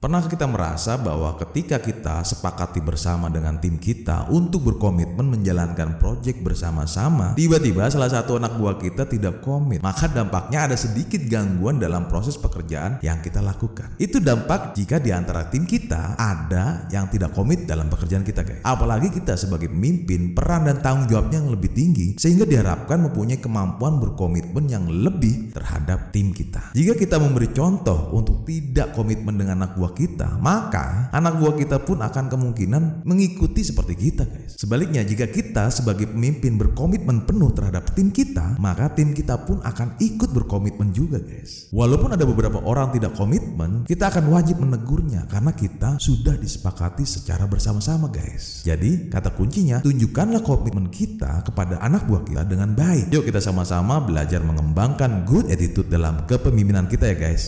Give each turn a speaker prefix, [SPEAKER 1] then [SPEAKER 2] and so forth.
[SPEAKER 1] Pernah kita merasa bahwa ketika kita sepakati bersama dengan tim kita untuk berkomitmen menjalankan proyek bersama-sama, tiba-tiba salah satu anak buah kita tidak komit, maka dampaknya ada sedikit gangguan dalam proses pekerjaan yang kita lakukan. Itu dampak jika di antara tim kita ada yang tidak komit dalam pekerjaan kita, guys. Apalagi kita sebagai pemimpin, peran dan tanggung jawabnya yang lebih tinggi sehingga diharapkan mempunyai kemampuan berkomitmen yang lebih terhadap tim kita. Jika kita memberi contoh untuk tidak komitmen dengan anak buah kita, maka anak buah kita pun akan kemungkinan mengikuti seperti kita, guys. Sebaliknya, jika kita sebagai pemimpin berkomitmen penuh terhadap tim kita, maka tim kita pun akan ikut berkomitmen juga, guys. Walaupun ada beberapa orang tidak komitmen, kita akan wajib menegurnya karena kita sudah disepakati secara bersama-sama, guys. Jadi, kata kuncinya, tunjukkanlah komitmen kita kepada anak buah kita dengan baik. Yuk kita sama-sama belajar mengembangkan good attitude dalam kepemimpinan kita ya, guys.